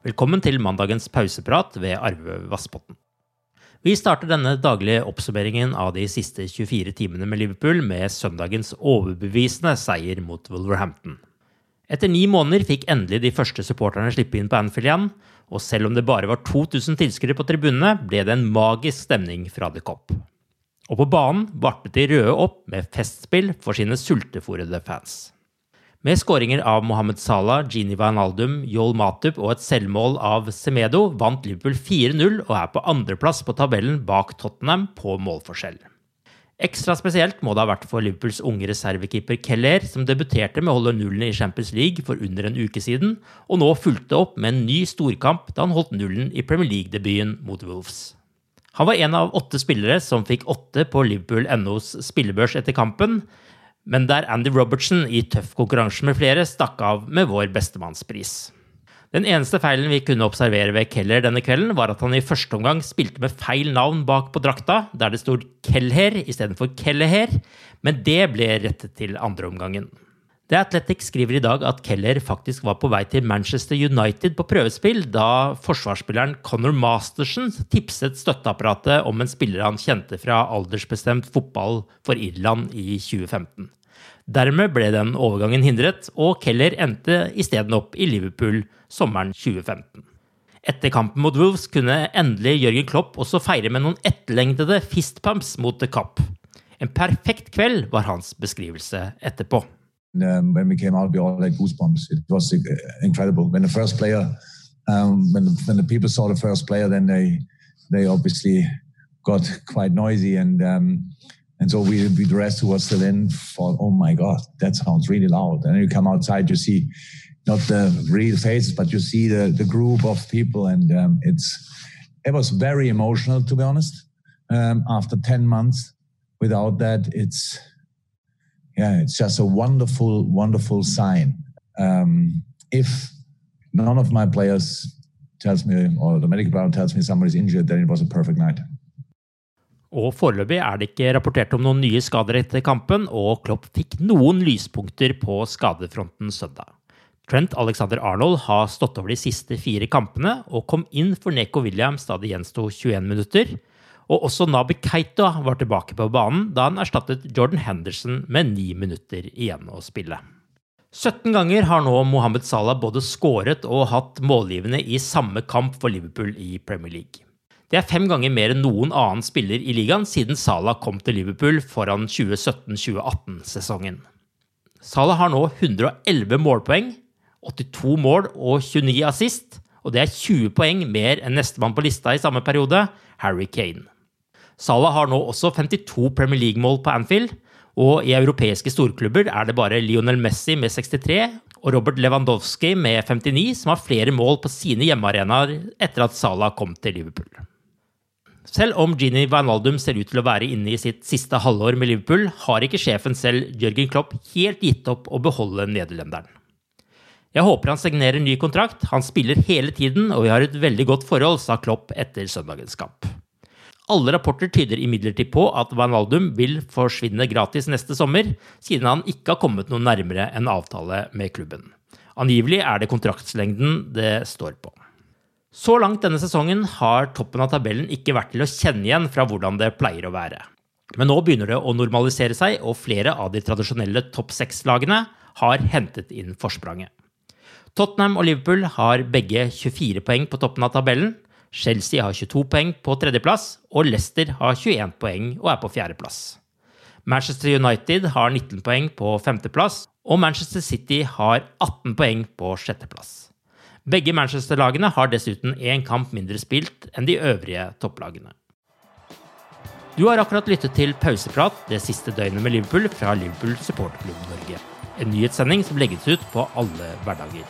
Velkommen til mandagens pauseprat ved Arve Vassbotten. Vi starter denne daglige oppsummeringen av de siste 24 timene med Liverpool med søndagens overbevisende seier mot Wolverhampton. Etter ni måneder fikk endelig de første supporterne slippe inn på Anfield igjen, og selv om det bare var 2000 tilskuere på tribunene, ble det en magisk stemning fra The Cop. Og på banen vartet de røde opp med festspill for sine sultefòrede fans. Med skåringer av Mohammed Salah, Gini Wijnaldum, Joel Matup og et selvmål av Semedo vant Liverpool 4-0 og er på andreplass på tabellen bak Tottenham på målforskjell. Ekstra spesielt må det ha vært for Liverpools unge reservekeeper Keller, som debuterte med å holde nullen i Champions League for under en uke siden, og nå fulgte opp med en ny storkamp da han holdt nullen i Premier League-debuten mot Wolves. Han var en av åtte spillere som fikk åtte på Liverpool NOs spillebørs etter kampen, men der Andy Robertson i tøff konkurranse med flere stakk av med vår bestemannspris. Den eneste feilen vi kunne observere ved Keller denne kvelden, var at han i første omgang spilte med feil navn bak på drakta, der det stod Kelher istedenfor Kelleher, men det ble rettet til andre omgangen. The Athletic skriver i dag at Keller faktisk var på vei til Manchester United på prøvespill da forsvarsspilleren Conor Masterson tipset støtteapparatet om en spiller han kjente fra aldersbestemt fotball for Irland i 2015. Dermed ble den overgangen hindret, og Keller endte isteden opp i Liverpool sommeren 2015. Etter kampen mot Wolves kunne endelig Jørgen Klopp også feire med noen etterlengtede fistpumps mot The Cup. En perfekt kveld var hans beskrivelse etterpå. Um, when we came out, we all had goosebumps. It was uh, incredible. When the first player, um, when, the, when the people saw the first player, then they they obviously got quite noisy, and um, and so we, we the rest who were still in thought, oh my god, that sounds really loud. And then you come outside, you see not the real faces, but you see the the group of people, and um, it's it was very emotional to be honest. Um, after ten months, without that, it's yeah, it's just a wonderful, wonderful sign. Um, if none of my players tells me, or the medical ground tells me somebody's injured, then it was a perfect night. Og Foreløpig er det ikke rapportert om noen nye skader etter kampen, og Klopp fikk noen lyspunkter på skadefronten søndag. Trent Alexander Arnold har stått over de siste fire kampene og kom inn for Neko Williams da det gjensto 21 minutter. Og også Nabi Keita var tilbake på banen da han erstattet Jordan Henderson med ni minutter igjen å spille. 17 ganger har nå Mohammed Salah både skåret og hatt målgivende i samme kamp for Liverpool i Premier League. Det er fem ganger mer enn noen annen spiller i ligaen siden Salah kom til Liverpool foran 2017-2018-sesongen. Salah har nå 111 målpoeng, 82 mål og 29 assist, og det er 20 poeng mer enn nestemann på lista i samme periode, Harry Kane. Salah har nå også 52 Premier League-mål på Anfield, og i europeiske storklubber er det bare Lionel Messi med 63 og Robert Lewandowski med 59 som har flere mål på sine hjemmearenaer etter at Salah kom til Liverpool. Selv om Gini Wijnaldum ser ut til å være inne i sitt siste halvår med Liverpool, har ikke sjefen selv, Jørgen Klopp, helt gitt opp å beholde nederlenderen. Jeg håper han signerer ny kontrakt, han spiller hele tiden og vi har et veldig godt forhold, sa Klopp etter søndagens kamp. Alle rapporter tyder imidlertid på at Wijnaldum vil forsvinne gratis neste sommer, siden han ikke har kommet noe nærmere en avtale med klubben. Angivelig er det kontraktslengden det står på. Så langt denne sesongen har toppen av tabellen ikke vært til å kjenne igjen fra hvordan det pleier å være. Men nå begynner det å normalisere seg, og flere av de tradisjonelle topp seks-lagene har hentet inn forspranget. Tottenham og Liverpool har begge 24 poeng på toppen av tabellen, Chelsea har 22 poeng på tredjeplass, og Leicester har 21 poeng og er på fjerdeplass. Manchester United har 19 poeng på femteplass, og Manchester City har 18 poeng på sjetteplass. Begge Manchester-lagene har dessuten én kamp mindre spilt enn de øvrige topplagene. Du har akkurat lyttet til Pauseprat det siste døgnet med Liverpool fra Liverpool supporterklubb Norge. En nyhetssending som legges ut på alle hverdager.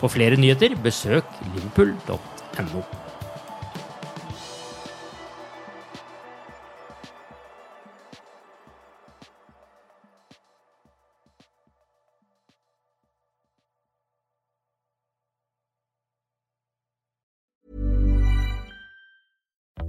For flere nyheter, besøk liverpool.no. 很多